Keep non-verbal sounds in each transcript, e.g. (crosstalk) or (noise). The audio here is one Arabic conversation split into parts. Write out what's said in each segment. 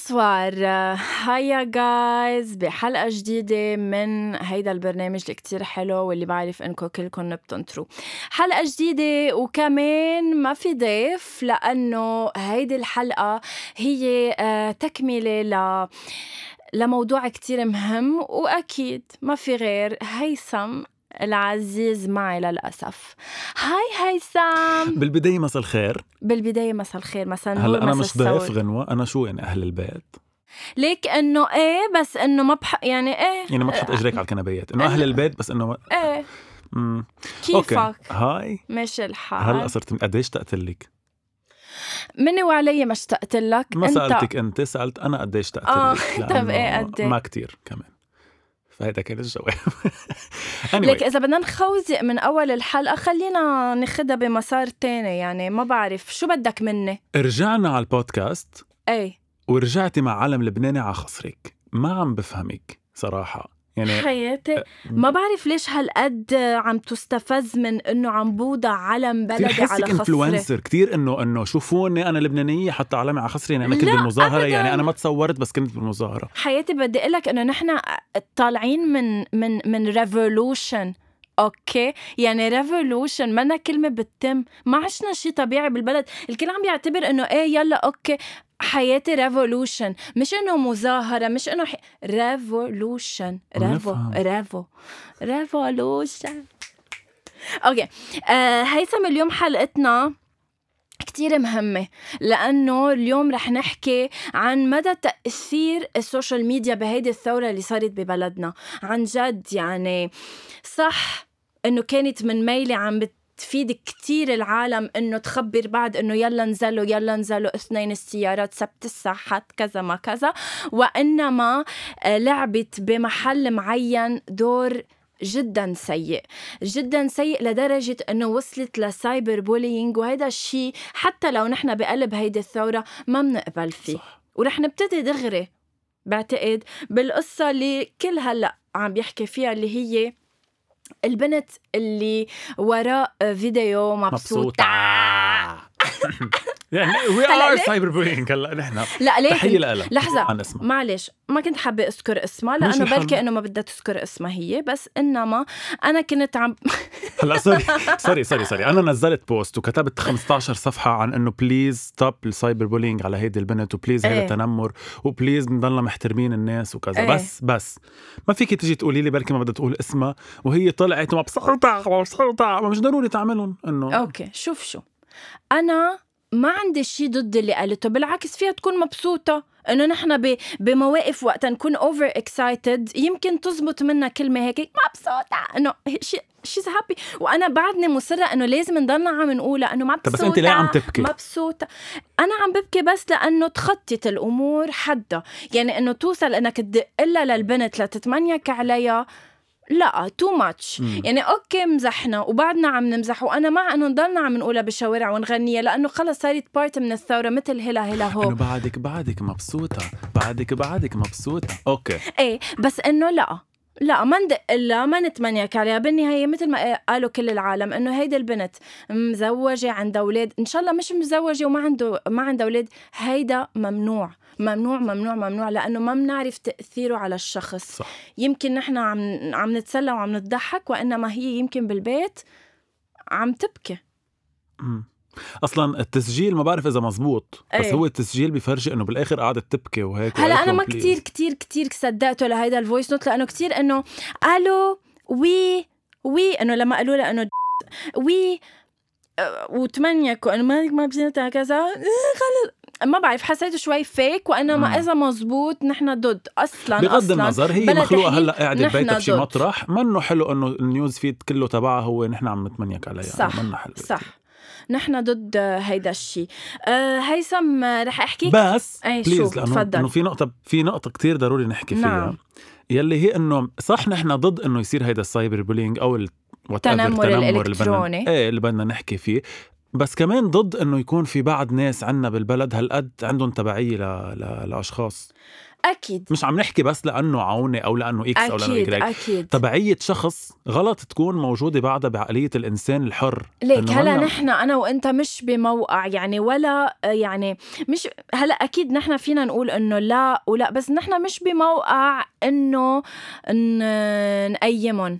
bonsoir hi guys بحلقة جديدة من هيدا البرنامج اللي كتير حلو واللي بعرف انكم كلكم بتنطروا حلقة جديدة وكمان ما في ضيف لأنه هيدي الحلقة هي آه، تكملة ل لموضوع كتير مهم وأكيد ما في غير هيثم العزيز معي للأسف. هاي هيثم (laughs) بالبداية مساء الخير. بالبداية مساء الخير مساء النور هلا مساء مش ضيف. غنوة أنا شو يعني أهل البيت؟ ليك إنه إيه بس إنه ما بح يعني إيه. يعني ما تحط إجريك على الكنبيات. إنه أهل البيت بس إنه إيه. مم. كيفك؟ هاي. ماشي الحال. هلا صرت قديش اشتقت لك؟ مني وعلي ما اشتقت لك. ما انت سألتك أنت سألت أنا قديش اشتقت آه، لك (laughs) طب لأنه إيه قد إيه؟ ما كتير كمان. فهيدا كان الجواب. (laughs) Anyway. إذا بدنا نخوزق من أول الحلقة خلينا ناخدها بمسار تاني. يعني ما بعرف شو بدك مني؟ رجعنا على البودكاست. إيه. ورجعتي مع علم لبناني على خصرك. ما عم بفهمك صراحة. يعني حياتي. ما بعرف ليش هالقد عم تستفز من إنه عم بوضع علم بلدي على خصري. influencer كثير انه إنه شوفوني أنا لبنانية حتى علامه على خصري. يعني أنا كنت بالمظاهرة أبداً. يعني أنا ما تصورت بس كنت بالمظاهرة. حياتي بدي أقول لك إنه نحن طالعين من من من revolution okay. يعني revolution منا كلمة بتتم. ما عشنا شيء طبيعي بالبلد. الكل عم بيعتبر إنه إيه يلا okay. حياتي revolution مش إنه مظاهرة مش إنه حي... revolution revo. revo revolution okay. آه هيثم اليوم حلقتنا كتير مهمة. لأنه اليوم رح نحكي عن مدى تأثير ال social media بهيدي الثورة اللي صارت ببلدنا. عن جد يعني صح إنه كانت من ميلة عم بت تفيد كتير العالم إنه تخبر بعض إنه يلا نزلوا يلا نزلوا اثنين السيارات سبت الساحات كذا ما كذا. وإنما آه، لعبت بمحل معين دور جدا سيء. جدا سيء لدرجة أنه وصلت ل cyber bullying وهذا الشيء حتى لو نحن بقلب هيدي الثورة ما بنقبل فيه. صح. ورح نبتدي دغري بعتقد بالقصة اللي كل هلأ عم بيحكي فيها اللي هي البنت اللي وراء فيديو مبسوطة, مبسوطة. (laughs) يعني we are؟ cyber bullying هلا نحن لا ليه تحية لها. عن اسمها معلش ما كنت حابة أذكر اسمها الحال. بلكي إنه ما بدها تذكر اسمها هي بس إنما أنا كنت عم (laughs) هلا sorry sorry sorry sorry أنا نزلت post وكتبت 15 صفحة عن إنه please stop ال cyber bullying على هيدي البنت و please هيدا إيه. تنمر و please نضلنا محترمين الناس وكذا إيه. بس بس ما فيك تيجي تقولي لي بركي ما بدها تقول اسمها وهي طلعت مبسوطه مبسوطه مش ضروري تعملهم إنه okay شوف شو أنا ما عندي شيء ضد اللي قالته بالعكس فيها تكون مبسوطة إنه نحن بمواقف وقت نكون over excited يمكن تزبط منا كلمة هيك مبسوطة إنه she's happy وأنا بعدني مصرة إنه لازم نضلنا عم نقولها إنه طب بس أنت ليه عم تبكي؟ مبسوطة أنا عم ببكي بس لأنه تخطت الأمور حدها. يعني إنه توصل إنك تدق لها للبنت لتتمنيك عليها. لا too much. يعني okay مزحنا وبعدنا عم نمزح وأنا مع انه نضلنا عم نقولها بالشوارع ونغنيها لأنه خلص صارت part من الثورة مثل هلا هلا إنه هو بعدك بعدك مبسوطة بعدك بعدك مبسوطة. okay. إيه بس إنه لا. لا ما ندق لها ما نتمنيك عليها. بالنهاية مثل ما قالوا كل العالم إنه هيدي البنت مزوجة عندها أولاد. إن شاء الله مش مزوجة وما عنده ما عندها أولاد. هيدا ممنوع. ممنوع ممنوع ممنوع لأنه ما بنعرف تأثيره على الشخص. صح. يمكن نحن عم عم نتسلى وعم نضحك وإنما هي يمكن بالبيت عم تبكي. مم. أصلا التسجيل ما بعرف إذا مزبوط بس إيه. هو التسجيل بفرجي إنه بالآخر قعدت تبكي وهيك هلأ أنا ما. كتير كتير كتير صدقته لهيدا ال voice note لأنه كتير إنه ألو وي وي إنه لما قالوا لها إنه (laughs) وي أه، وتمنيكوا إنه مالك ما بزنتها كذا (laughs) خلص ما بعرف حسيته شوي فيك وإنما مم. إذا مزبوط نحن ضد أصلا بغض أصلا النظر هي مخلوقة هلأ قاعدة ببيتها بشي. مطرح منه حلو إنه النيوز فيد كله تبعها هو نحن عم نتمنيك عليها صح، منه حلو صح نحن ضد هيدا الشيء أه هيثم آه، رح احكيك بس بليز شو؟ لأنه تفضل. إنه في نقطة في نقطة كتير ضروري نحكي فيها نعم. يلي هي إنه صح نحن ضد إنه يصير هيدا ال cyber bullying أو التنمر اللي بدنا- الإلكتروني. إيه اللي بدنا نحكي فيه بس كمان ضد إنه يكون في بعض ناس عنا بالبلد هالقد عندهم تبعية ل... ل... لأشخاص. أكيد. مش عم نحكي بس لأنه عونة أو لأنه X أو لأنه أكيد يكريك أكيد. تبعية شخص غلط تكون موجودة بعدها بعقلية الإنسان الحر. ليك هلا هلأ- نحن أنا وأنت مش بموقع يعني ولا يعني مش هلأ أكيد نحن فينا نقول إنه لا ولا بس نحن مش بموقع إنه نقيمهم.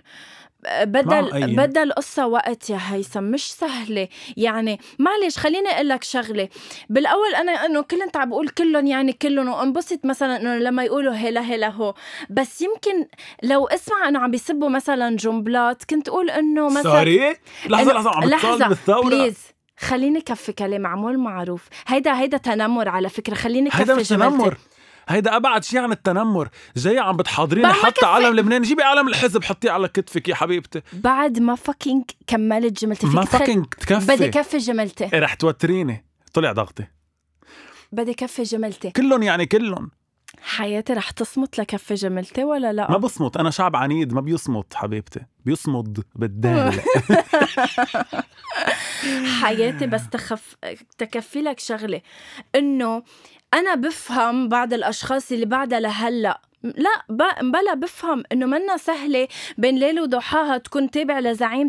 بدل. بدل القصة وقت يا هيثم مش سهلة. يعني معلش خليني أقول لك شغلة. بالأول أنا إنه كنت عم بقول كلهم يعني كلهم وانبسط مثلا إنه لما يقولوا هلا هلا هو. بس يمكن لو اسمع إنه عم بيسبوا مثلا جملات كنت أقول إنه مثلا sorry لحظة لحظة عم لحظة بالثورة. please خليني كفي كلام معمول معروف. هيدا هيدا تنمر على فكرة خليني هيدا كفي مش تنمر. هيدا أبعد شيء عن التنمر. جاية عم بتحاضريني حتى. علم لبنان. جيبي علم الحزب حطيه على كتفك يا حبيبتي. بعد ما fucking كملت جملتي. ما fucking تكفي. بدي كفي جملتي. إيه رح توتريني. طلع ضغطي. بدي كفي جملتي. كلهم يعني كلهم. حياتي رح تصمت لكفي جملتي ولا لا؟ ما بصمت. أنا شعب عنيد ما بيصمت حبيبتي. بيصمد بالدال. (laughs) حياتي بس تخف تكفي لك شغلة. إنه أنا بفهم بعض الأشخاص اللي بعدها لهلأ. لا بلا بفهم إنه منا سهلة بين ليل وضحاها تكون تابع لزعيم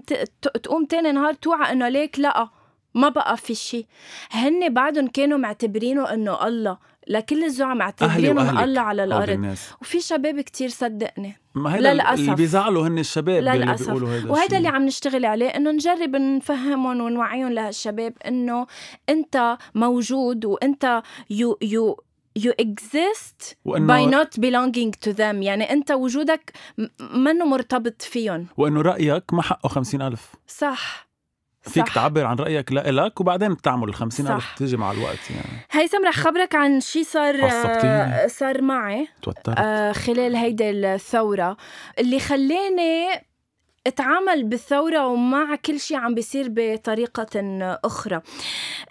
تقوم تاني نهار توعى إنه ليك لأ ما بقى في شيء هن بعدهم كانوا معتبرينه إنه الله. لكل معتبرينهم وأهلك. الله على هودي الأرض. وفي شباب كتير صدقني. ما هيدا للأسف. اللي بيزعلوا هن الشباب اللي للأسف. بيقولوا هيدا الشيء. اللي عم نشتغل عليه إنه نجرب نفهمهم ونوعيهم لهالشباب إنه أنت موجود وأنت يو يو you exist by not belonging to them. يعني أنت وجودك منه مرتبط فيهم. وإنه رأيك ما حقه خمسين ألف. صح. فيك صح. تعبر عن رأيك لإلك وبعدين بتعمل ال 50000 صح. تيجي مع الوقت يعني هيثم رح خبرك عن شي صار عصبتيني. صار معي توترت آه، خلال هيدي الثورة اللي خلاني اتعامل بالثورة ومع كل شيء عم بيصير بطريقة أخرى.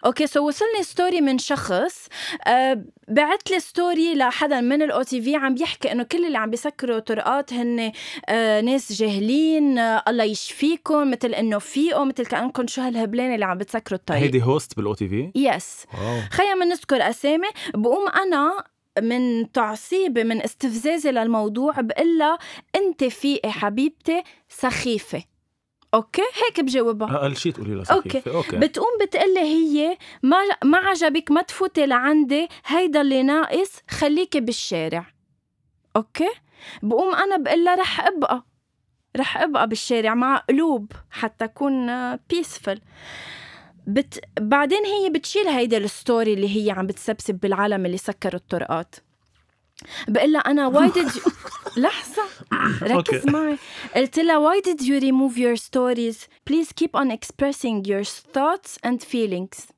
okay so وصلني story من شخص آه بعت لي story لحدا من ال OTV عم بيحكي إنه كل اللي عم بيسكروا طرقات هن آه ناس جاهلين آه الله يشفيكم مثل إنه فيقوا مثل كأنكم شو هالهبلان اللي عم بتسكروا الطريق. هيدي host بال OTV yes خلينا من نذكر أسامي بقوم أنا من تعصيبي من استفزازي للموضوع بقلها أنت فيقي حبيبتي سخيفة. okay؟ هيك بجاوبها. أقل شيء تقولي لها okay. سخيفة. okay. بتقوم بتقلي هي ما ما عجبك ما تفوتي لعندي هيدا اللي ناقص خليكي بالشارع. okay؟ بقوم أنا بقلها رح أبقى. رح أبقى بالشارع مع قلوب حتى أكون بيسفل بت... بعدين هي بتشيل هيدا ال story اللي هي عم بتسبسب بالعالم اللي سكروا الطرقات. بقول لها أنا why did (laughs) لحظة ركز. معي. قلت لها why did you remove your stories? Please keep on expressing your thoughts and feelings.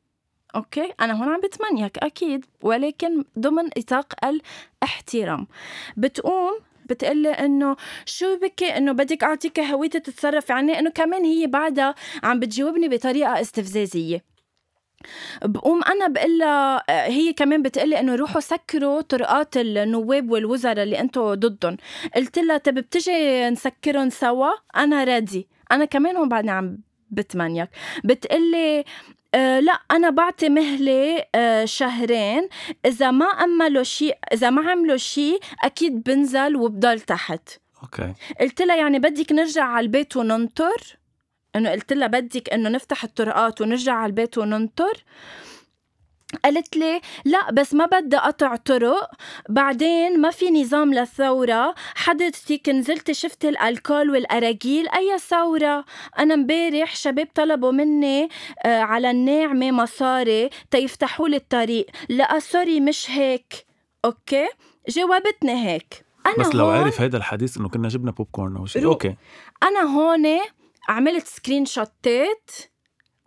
okay؟ أنا هون عم بتمنيك أكيد ولكن ضمن نطاق الاحترام. بتقوم بتقلي إنه شو بكي إنه بدك أعطيك هويتي تتصرفي عني؟ إنه كمان هي بعدها عم بتجاوبني بطريقة استفزازية. بقوم أنا بقلها هي كمان بتقلي إنه روحوا سكروا طرقات النواب والوزراء اللي أنتم ضدهم. قلت لها طب بتجي نسكرهم سوا؟ أنا رادي أنا كمان هون بعدني عم بتمنيك. بتقلي آه لا أنا بعطي مهله آه شهرين. إذا ما عملوا شيء إذا ما عملوا شيء أكيد بنزل وبضل تحت. أوكي. قلت لها يعني بدك نرجع على البيت وننطر؟ إنه قلت لها بدك إنه نفتح الطرقات ونرجع على البيت وننطر؟ قالت لي لا بس ما بدي قطع طرق. بعدين ما في نظام للثورة. حضرتك نزلت شفت الألكول والأراجيل. أي ثورة؟ أنا مبارح شباب طلبوا مني آه على الناعمة مصاري تيفتحوا لي الطريق. لا sorry مش هيك. okay؟ جاوبتني هيك. أنا بس لو عارف هيدا الحديث إنه كنا جبنا بوب كورن أو شيء. okay. أنا هون عملت screenshot ات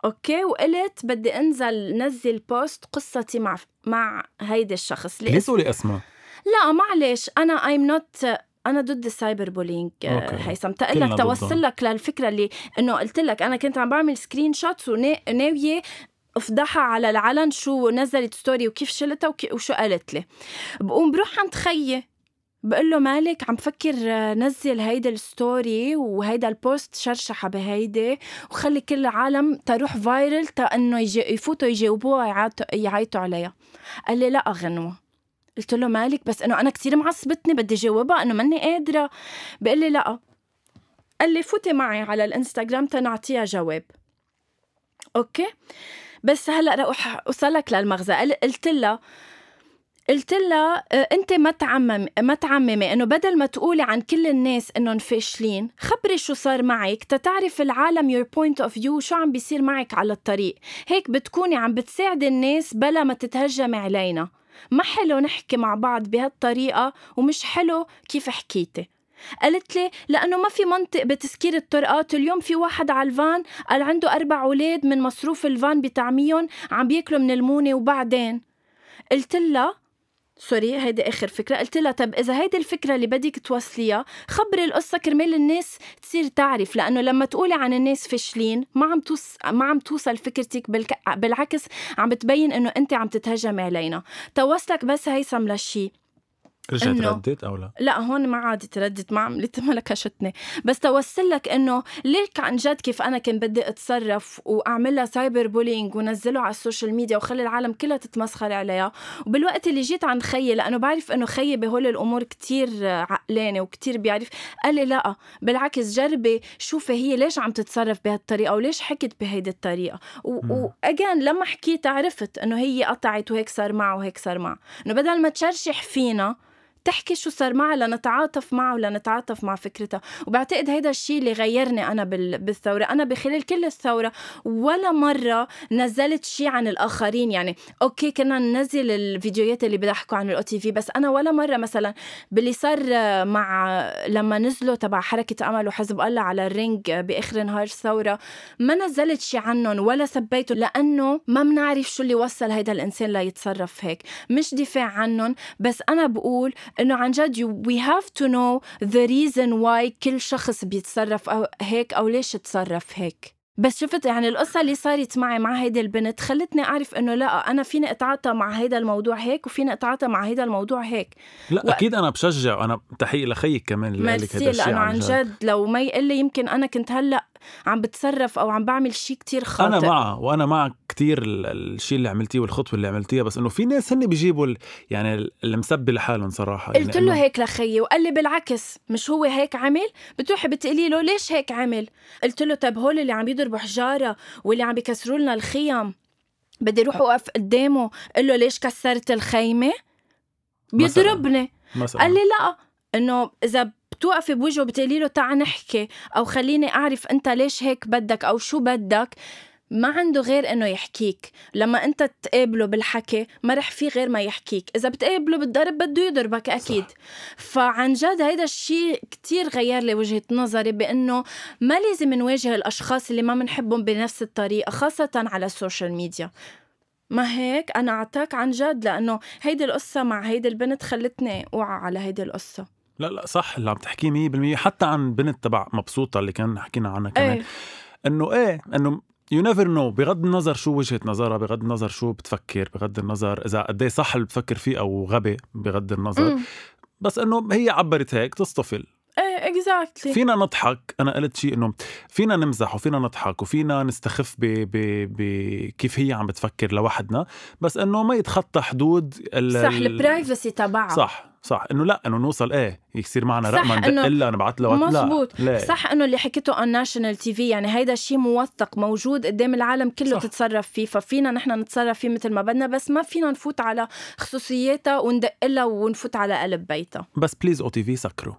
okay وقلت بدي أنزل نزل post قصتي مع مع هيدا الشخص. ليه؟ تقولي اسماء لا معلش أنا I'm not أنا ضد ال cyber bullying. هيثم كلنا تقول لك ضدها. توصل لك للفكرة اللي إنه قلت لك أنا كنت عم بعمل screenshots وناويه أفضحها على العلن شو نزلت story وكيف شلتها وكي- وشو قالت لي. بقوم بروح عند خيي. بقول له مالك عم فكر آه، نزل هيدا ال story وهيدا ال post شرشحة بهيدي وخلي كل العالم تروح viral تا إنه يفوتوا يجاوبوها يعيطوا عليها. قال لي لا غنوة قلت له مالك بس إنه أنا كثير معصبتني بدي جاوبها إنه ماني قادرة. بقول لي لا. قال لي فوتي معي على الإنستغرام تنعطيها جواب. okay؟ بس هلأ رح أوصلك للمغزى. قلت لها قلت لها آه، أنت ما تعمم ما تعممي إنه بدل ما تقولي عن كل الناس إنهم فاشلين خبري شو صار معك تتعرف العالم your point of view شو عم بيصير معك على الطريق. هيك بتكوني عم بتساعدي الناس بلا ما تتهجمي علينا. ما حلو نحكي مع بعض بهالطريقة ومش حلو كيف حكيتي. قالت لي لأنه ما في منطق بتسكير الطرقات. اليوم في واحد على الفان قال عنده أربع أولاد من مصروف الفان بتعميهم عم بياكلوا من المونة وبعدين. قلت لها سوري هيدي آخر فكرة. قلت لها طب إذا هيدي الفكرة اللي بدك توصليها خبري القصة كرمال الناس تصير تعرف لأنه لما تقولي عن الناس فاشلين ما عم توص ما عم توصل فكرتك بالك... بالعكس عم بتبين إنه انت عم تتهجمي علينا. توصلك بس هيثم لشي رجعت ردت أو لا؟ لا هون ما عادت تردت ما عملت ما لكشتني. بس توصل لك إنه ليك عن جد كيف أنا كنت بدي أتصرف واعملها cyber bullying ونزله على ال social media وخلي العالم كلها تتمسخر عليها. وبالوقت اللي جيت عند خيي لأنه بعرف إنه خيي بهول الأمور كتير عقلاني وكتير بيعرف. قال لي لا بالعكس جربي شوفي هي ليش عم تتصرف بهالطريقة وليش حكت بهيدي الطريقة. واجان لما حكيت عرفت إنه هي قطعت وهيك صار معه وهيك صار معه. إنه بدل ما تشرشح فينا تحكي شو صار معها لنتعاطف معها ولنتعاطف مع فكرتها. وبعتقد هيدا الشيء اللي غيرني أنا بالثورة. أنا بخلال كل الثورة ولا مرة نزلت شيء عن الآخرين. يعني okay كنا ننزل الفيديوهات اللي بيضحكوا عن ال OTV بس أنا ولا مرة مثلا باللي صار مع لما نزلوا تبع حركة أمل وحزب الله على الرينج بآخر نهار الثورة ما نزلت شيء عنهم ولا سبيته لأنه ما بنعرف شو اللي وصل هيدا الإنسان ليتصرف هيك. مش دفاع عنهم بس أنا بقول إنه عن جد we have to know the reason why كل شخص بيتصرف أو هيك أو ليش تصرف هيك. بس شفت يعني القصة اللي صارت معي مع هيدي البنت خلتني أعرف إنه لا أنا فيني أتعاطى مع هيدا الموضوع هيك وفيني أتعاطى مع هيدا الموضوع هيك. لا و... أكيد أنا بشجع أنا تحية لخيك كمان اللي قال لك هذا الشيء لأنه عن جد. لو ما يقول لي يمكن أنا كنت هلأ عم بتصرف أو عم بعمل شيء كتير خاطئ. أنا معه وأنا معك كتير الشيء اللي عملتيه والخطوة اللي عملتيها بس إنه في ناس هن بيجيبوا يعني المسبي لحالهم صراحة. يعني قلت له هيك لخيي وقال لي بالعكس مش هو هيك عمل؟ بتروحي بتقولي له ليش هيك عمل؟ قلت له طب هول اللي عم يضربوا حجارة واللي عم بيكسروا لنا الخيم بدي أروح أوقف قدامه. قل له ليش كسرت الخيمة؟ بيضربني. مثلا. قال لي لا إنه إذا بتوقفي بوجهه بتقولي له تعال نحكي أو خليني أعرف أنت ليش هيك بدك أو شو بدك. ما عنده غير إنه يحكيك. لما أنت تقابله بالحكي ما رح في غير ما يحكيك. إذا بتقابله بالضرب بده يضربك أكيد. صح. فعن جد هيدا الشيء كتير غير لي وجهة نظري بإنه ما لازم نواجه الأشخاص اللي ما بنحبهم بنفس الطريقة خاصة على ال social media ما هيك؟ أنا أعطاك عن جد لأنه هيدي القصة مع هيدي البنت خلتني أوعى على هيدي القصة. لا لا صح اللي عم تحكيه 100% حتى عن بنت تبع مبسوطة اللي كان حكينا عنها كمان. إيه. إنه إيه إنه you never know بغض النظر شو وجهة نظرها بغض النظر شو بتفكر بغض النظر إذا قد صح اللي بتفكر فيه أو غبي بغض النظر. م. بس إنه هي عبرت هيك تصطفل إيه exactly فينا نضحك. أنا قلت شيء إنه فينا نمزح وفينا نضحك وفينا نستخف بكيف هي عم بتفكر لوحدنا. بس إنه ما يتخطى حدود صح ال privacy تبعها. صح صح. إنه لا إنه نوصل إيه يصير معنا رقم ندق لها نبعث لها مزبوط لا. صح إنه اللي حكيته عن national TV يعني هيدا الشيء موثق موجود قدام العالم كله صح. تتصرف فيه. ففينا نحن نتصرف فيه مثل ما بدنا بس ما فينا نفوت على خصوصياتها وندق لها ونفوت على قلب بيتها. بس please OTV سكروا.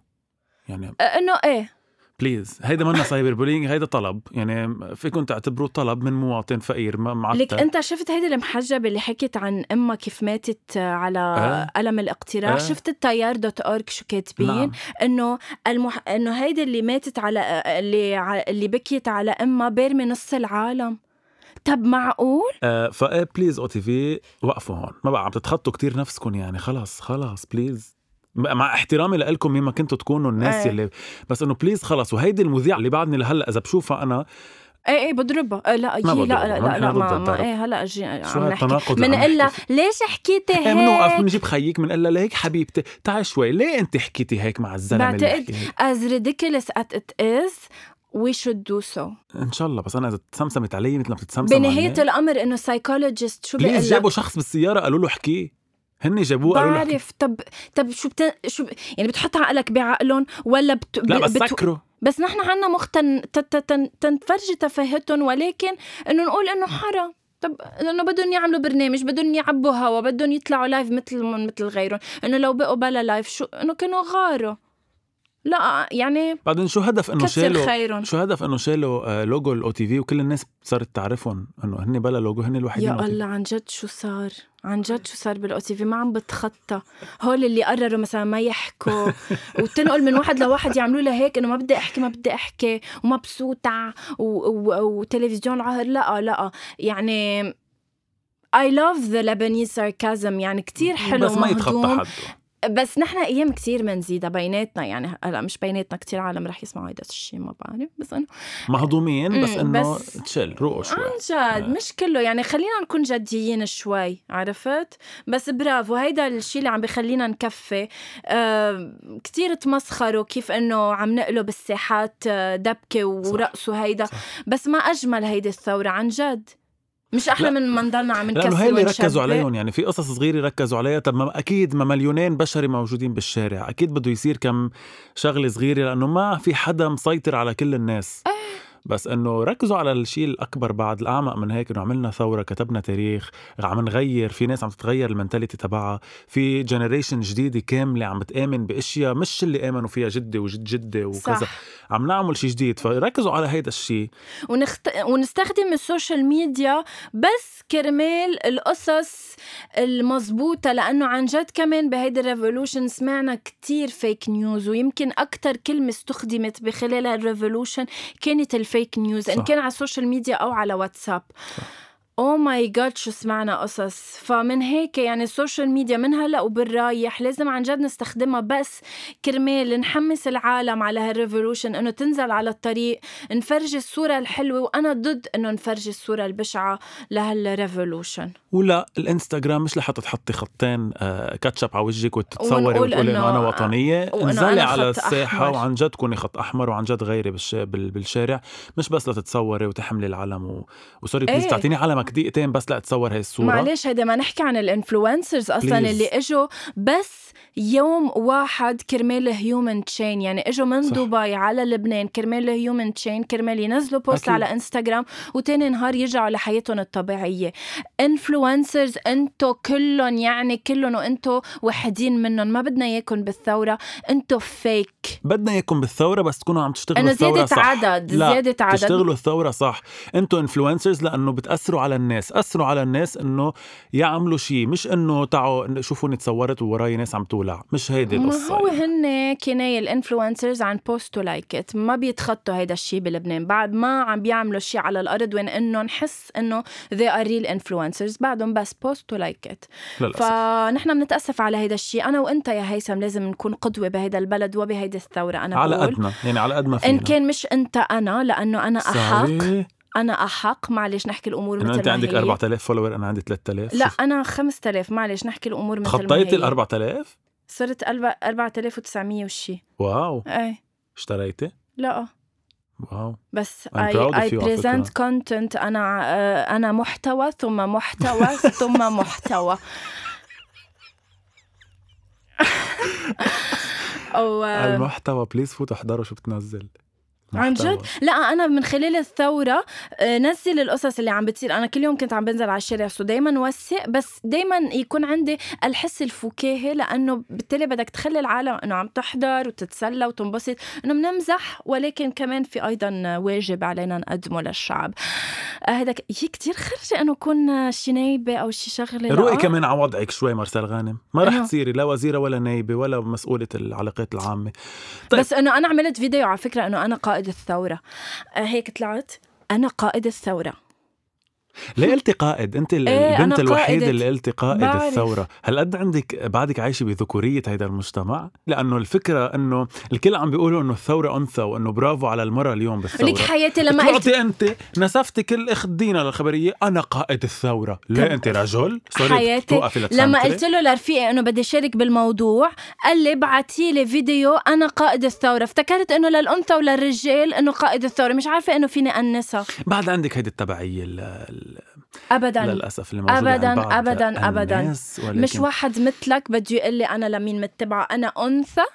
يعني إنه إيه. please هيدا منا cyber bullying هيدا طلب. يعني فيكم تعتبروه طلب من مواطن فقير معتر لك أنت شفت هيدي المحجبه اللي حكت عن أمها كيف ماتت على أه؟ ألم الاقتراح أه؟ شفت التيار dot org شو كاتبين؟ نعم. إنه المح... إنه هيدي اللي ماتت على اللي اللي بكيت على أمها بيرمي نص العالم. طب معقول؟ آه فإيه please OTV وقفوا هون. ما بقى عم تتخطوا كتير نفسكم يعني. خلاص خلاص please مع احترامي لكم مين ما كنتوا تكونوا الناس أيه. اللي بس إنه please خلص وهيدي المذيعه اللي بعدني لهلأ إذا بشوفها أنا إيه إيه بضربها. لا لا لا لا, لا ضد ما. ما إيه هلأ جي شو هالتناقض نحكي. فيه؟ ليش حكيتي إيه بنوقف هيك؟ بنجيب خيك بنقول لها ليك حبيبتي تعي شوي ليه أنت حكيتي هيك مع الزلمة اللي بعتقد هيك؟ as ridiculous as it is we should do so. إن شاء الله بس أنا إذا تسمسمت علي مثل ما بتتسمسم بنهاية على الأمر إنه psychologist شو بيقول please جابوا شخص بالسيارة قالوا له احكي. هن جابوه قالوا بعرف. طب طب شو بت... شو. يعني بتحط عقلك بعقلهم ولا بت... لا بس بت... سكروا. بس نحن عنا مخ تن... تن... تنفرجي تفاهتهم ولكن إنه نقول إنه حرام. طب انه بدهم يعملوا برنامج بدهم يعبوا هوا بدهم يطلعوا live مثل مثل غيرهم. إنه لو بقوا بلا live شو إنه كانوا غاروا. لا يعني بعدين شو هدف إنه شالوا خيرهم. شو هدف إنه شالوا آه، logo ال OTV وكل الناس صارت تعرفهم إنه هن بلا لوجو هن الوحيدين يا. الله عن جد شو صار؟ عن جد شو صار بال OTV ما عم بتخطى. هول اللي قرروا مثلا ما يحكوا. (laughs) وتنقل من واحد لواحد يعملوا لها هيك إنه ما بدي أحكي ما بدي أحكي ومبسوطة وتلفزيون عهر لا لا يعني I love the Lebanese sarcasm. يعني كتير حلو بس ما يتخطى. حد بس نحن أيام كتير منزيدها بيناتنا يعني هلأ مش بيناتنا كتير عالم رح يسمعوا هيدا الشيء ما بعرف بس إنه مهضومين بس إنه تشيل روقوا شوي. عن جد مش كله يعني خلينا نكون جديين شوي عرفت؟ بس برافو هيدا الشيء اللي عم بخلينا نكفي. آه كتير تمسخروا كيف إنه عم نقلب الساحات آه، دبكة ورقص وهيدا صح. بس ما أجمل هيدي الثورة عن جد. مش أحلى لا. من ما نضلنا عم نكسر لأنه هي اللي؟ ركزوا عليهم يعني. في قصص صغيرة ركزوا عليها. طب ما أكيد ما مليونين بشري موجودين بالشارع. أكيد بده يصير كم شغلة صغيرة لأنه ما في حدا مسيطر على كل الناس. بس إنه ركزوا على الشيء الأكبر بعد الأعمق من هيك إنه عملنا ثورة كتبنا تاريخ عم نغير في ناس عم تتغير المنتاليتي تبعها في generation جديدة كاملة عم بتآمن بأشياء مش اللي آمنوا فيها جدي وجد جدي وكذا. صح. عم نعمل شيء جديد فركزوا على هيدا الشيء. ونخت... ونستخدم ال social media بس كرمال القصص المزبوطة لأنه عن جد كمان بهيدي ال revolution سمعنا كتير fake news ويمكن أكتر كلمة استخدمت بخلال ال revolution كانت ال fake news إن صح. كان على ال social media أو على واتساب oh my god شو سمعنا قصص. فمن هيك يعني ال social media من هلأ وبالرايح لازم عن جد نستخدمها. بس كرمال نحمس العالم على هال revolution إنه تنزل على الطريق نفرجي الصورة الحلوة وأنا ضد إنه نفرجي الصورة البشعة لهال revolution ولا الإنستغرام مش لحتى تحطي خطين آه، كاتشب على وجهك وتتصوري وتقولي إنه أنا وطنية؟ وإنه انزلي على الساحة أحمر. وعن جد كوني خط أحمر وعن جد غيري بالش... بال... بالشارع. مش بس لتتصوري وتحملي العلم و... و sorry please إيه. تعطيني علمك دقيقتين بس لأتصور هاي الصورة. معلش هيدا ما نحكي عن ال influencers أصلا Please. اللي إجوا بس يوم واحد كرمال human chain يعني إجوا من صح. دبي على لبنان كرمال human chain كرمال ينزلوا post أكيد. على انستغرام وتاني نهار يرجعوا لحياتهم الطبيعية. influencers أنتو كلهم يعني كلهم وأنتو وحدين منهم. ما بدنا إياكم بالثورة أنتو فيك بدنا إياكم بالثورة بس تكونوا عم تشتغلوا الثوره زيادة صح. عدد لا زيادة عدد. تشتغلوا الثورة صح. أنتوا influencers لأنه بتأثروا على الناس أثروا على الناس إنه يعملوا شيء مش إنه تعوا شوفوني تصورت ووراي ناس عم تولع مش هيدي ما القصة هو يعني. هن كناية ال influencers عن post like ما بيتخطوا هيدا الشيء بلبنان بعد ما عم بيعملوا شيء على الأرض وين إنه نحس إنه they are real influencers بعدهم بس post like للأسف. فنحن بنتأسف على هيدا الشيء أنا وإنت يا هيثم لازم نكون قدوة بهيدا البلد وبهيدي الثورة أنا على بقول قدنا يعني على قد ما فينا. ان كان مش إنت أنا لأنه أنا أحق. صحيح. أنا أحق. معلش نحكي الأمور مثل أنت عندك هي. 4000 فولور أنا عندي 3000 لا شوف، أنا 5000 معلش نحكي الأمور مثل تخطيتي ال 4000 صرت 4900 وشي. واو. إيه اشتريتي لا. واو. بس على present فكرة. content. أنا آه، أنا محتوى ثم محتوى ثم محتوى. (laughs) أو آه، المحتوى please فوتوا احضروا شو بتنزل. عن. جد لا أنا من خلال الثورة آه، نزل القصص اللي عم بتصير أنا كل يوم كنت عم بنزل على الشارع so دايما وثق بس دايما يكون عندي الحس الفكاهي لأنه بالتالي بدك تخلي العالم إنه عم تحضر وتتسلى وتنبسط إنه بنمزح ولكن كمان في أيضا واجب علينا نقدمه للشعب آه، هذا ك- هي كتير خرجه إنه كون شي نايبة أو شي شغلة لا. كمان على وضعك شوي مرسل غانم ما رح. تصيري لا وزيرة ولا نايبة ولا مسؤولة العلاقات العامة طيب. بس إنه أنا عملت فيديو على فكرة إنه أنا قائد الثورة. آه، هيك طلعت. أنا قائد الثورة. ليه قلتي قائد؟ انت إيه، البنت الوحيدة. اللي قلتي قائد بعرف. الثورة. هل قد عندك بعدك عايشة بذكورية هيدا المجتمع؟ لأنه الفكرة إنه الكل عم بيقولوا إنه الثورة أنثى وإنه برافو على المرأة اليوم بالثورة. لك حياتي لما قلت أنت نسفتي كل إخت دينا للخبرية أنا قائد الثورة. ليه أنت رجل؟ سوري حياتي لما. قلت له لرفيقي إنه بدي شارك بالموضوع قال لي ابعتي لي فيديو أنا قائد الثورة. افتكرت إنه للأنثى وللرجال إنه قائد الثورة. مش عارفة إنه فيني أنسها. بعد عندك هيدي التبعية ال- ال- ابدا للأسف اللي موجوده أبداً، عند بعض. الناس، ولكن مش واحد مثلك بده يقول لي أنا لمين متبعة أنا أنثى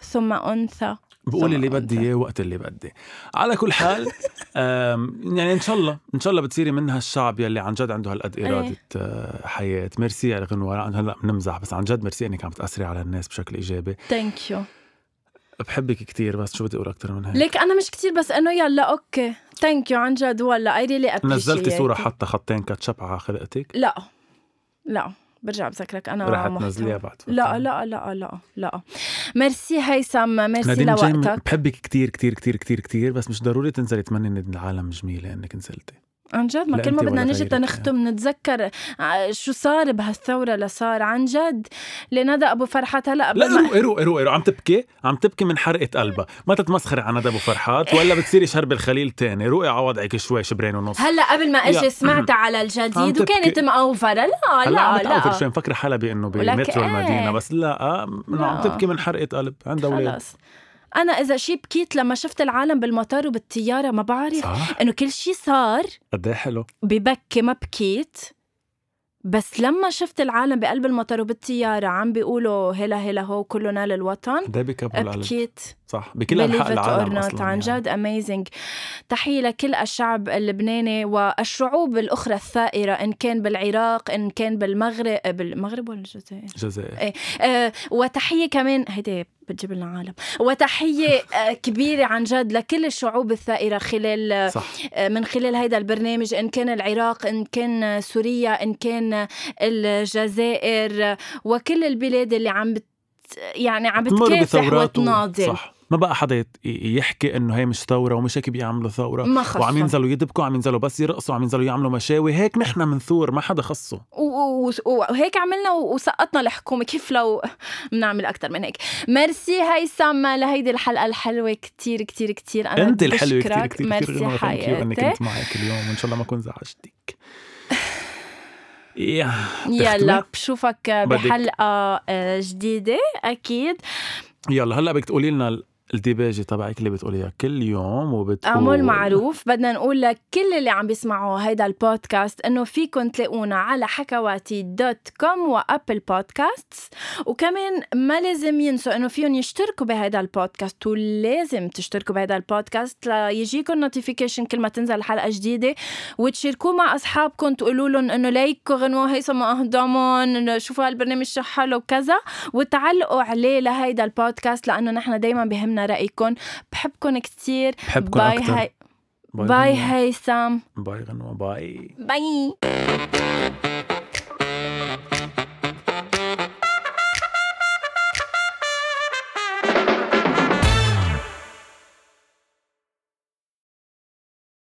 ثم أنثى بقول اللي بدي. إياه وقت اللي بدي على كل حال (laughs) يعني إن شاء الله إن شاء الله بتصيري من هالشعب يلي عن جد عنده هالقد إيه. إرادة آه، حياة ميرسي يا غنوة هلا بنمزح بس عن جد ميرسي إنك عم تأثري على الناس بشكل إيجابي thank you بحبك كتير بس شو بدي أقول أكثر من هيك؟ ليك أنا مش كتير بس إنه يلا okay. thank you عن جد والله. اي really نزلتي صورة حتى خطين كاتشب على خلقتك؟ لا. لا. برجع بذكرك أنا رح. تنزليها بعد فترة. لا لا لا لا لا ميرسي هيثم ميرسي لوقتك. بحبك كتير كتير كتير كتير كتير بس مش ضروري تنزلي تمني ان العالم جميلة إنك نزلتي. عن جد ما كل ما بدنا نجي تنختم نتذكر ع- شو صار بهالثورة لصار. عن جد لندى أبو فرحات هلا لا ما روقي روقي روقي عم تبكي؟ عم تبكي من حرقة قلبها. ما تتمسخري على ندى أبو فرحات ولا بتصيري شرب الخليل تاني. روقي على وضعك شوي شبرين ونص. هلا قبل ما أجي. سمعت على الجديد. وكانت مأوفرة. لا لا لا. شوي. مفكرة بانه ولك بمترو إيه. المدينة بس لا آه، إنه عم. تبكي من حرقة قلب. عندها أولاد أنا إذا شي بكيت لما شفت العالم بالمطار وبالطيارة ما بعرف صح. إنه كل شي صار قد إيه حلو؟ ببكي ما بكيت. بس لما شفت العالم بقلب المطار وبالطيارة عم بيقولوا هلا هلا هو كلنا للوطن إيه بكبوا القلب بكيت. صح بكل أنحاء العالم. أصلا عن. جد اميزنج تحية لكل الشعب اللبناني والشعوب الأخرى الثائرة إن كان بالعراق إن كان بالمغرب بالمغرب ولا الجزائر؟ جزائر آه وتحية كمان هيدي بتجيب لنا عالم. وتحية آه كبيرة عن جد لكل الشعوب الثائرة خلال صح. آه من خلال هيدا البرنامج إن كان العراق إن كان سوريا إن كان الجزائر وكل البلاد اللي عم بت يعني عم بتكافح وتناضل. صح. ما بقى حدا يحكي إنه هي مش ثورة ومش هيك بيعملوا ثورة. ما خصه وعم ينزلوا يدبكوا عم ينزلوا بس يرقصوا عم ينزلوا يعملوا مشاوي. هيك نحن منثور ما حدا خصه. وهيك عملنا وسقطنا الحكومة. كيف لو بنعمل أكتر من هيك؟ ميرسي هيثم لهيدي الحلقة الحلوة كتير كتير كتير. أنا أنت الحلوة كتير بشكرك. كتير ميرسي حياتي كنت معك اليوم وإن شاء الله ما أكون زعجتك. يلا؟ بشوفك بحلقة آه، جديدة أكيد. يلا هلأ بدك تقولي لنا الديباجه تبعك اللي بتقوليها كل يوم وبتقول اعمل معروف. بدنا نقول لكل اللي عم بيسمعوا هيدا البودكاست إنه فيكم تلاقونا على حكواتي dot com و Apple Podcast وكمان ما لازم ينسوا إنه فيهم يشتركوا بهيدا البودكاست ولازم تشتركوا بهيدا البودكاست ليجيكم notification كل ما تنزل حلقة جديدة وتشاركوه مع اصحابكم تقولوا لهم إنه لايكوا غنوة هيثم إنه شوفوا هالبرنامج شو حلو وكذا وتعلقوا عليه لهيدا البودكاست لأنه نحن دايما بهمنا رأيكم. بحبكم كتير. بحبكم bye أكثر هاي bye هيثم. bye غنوة. bye. bye.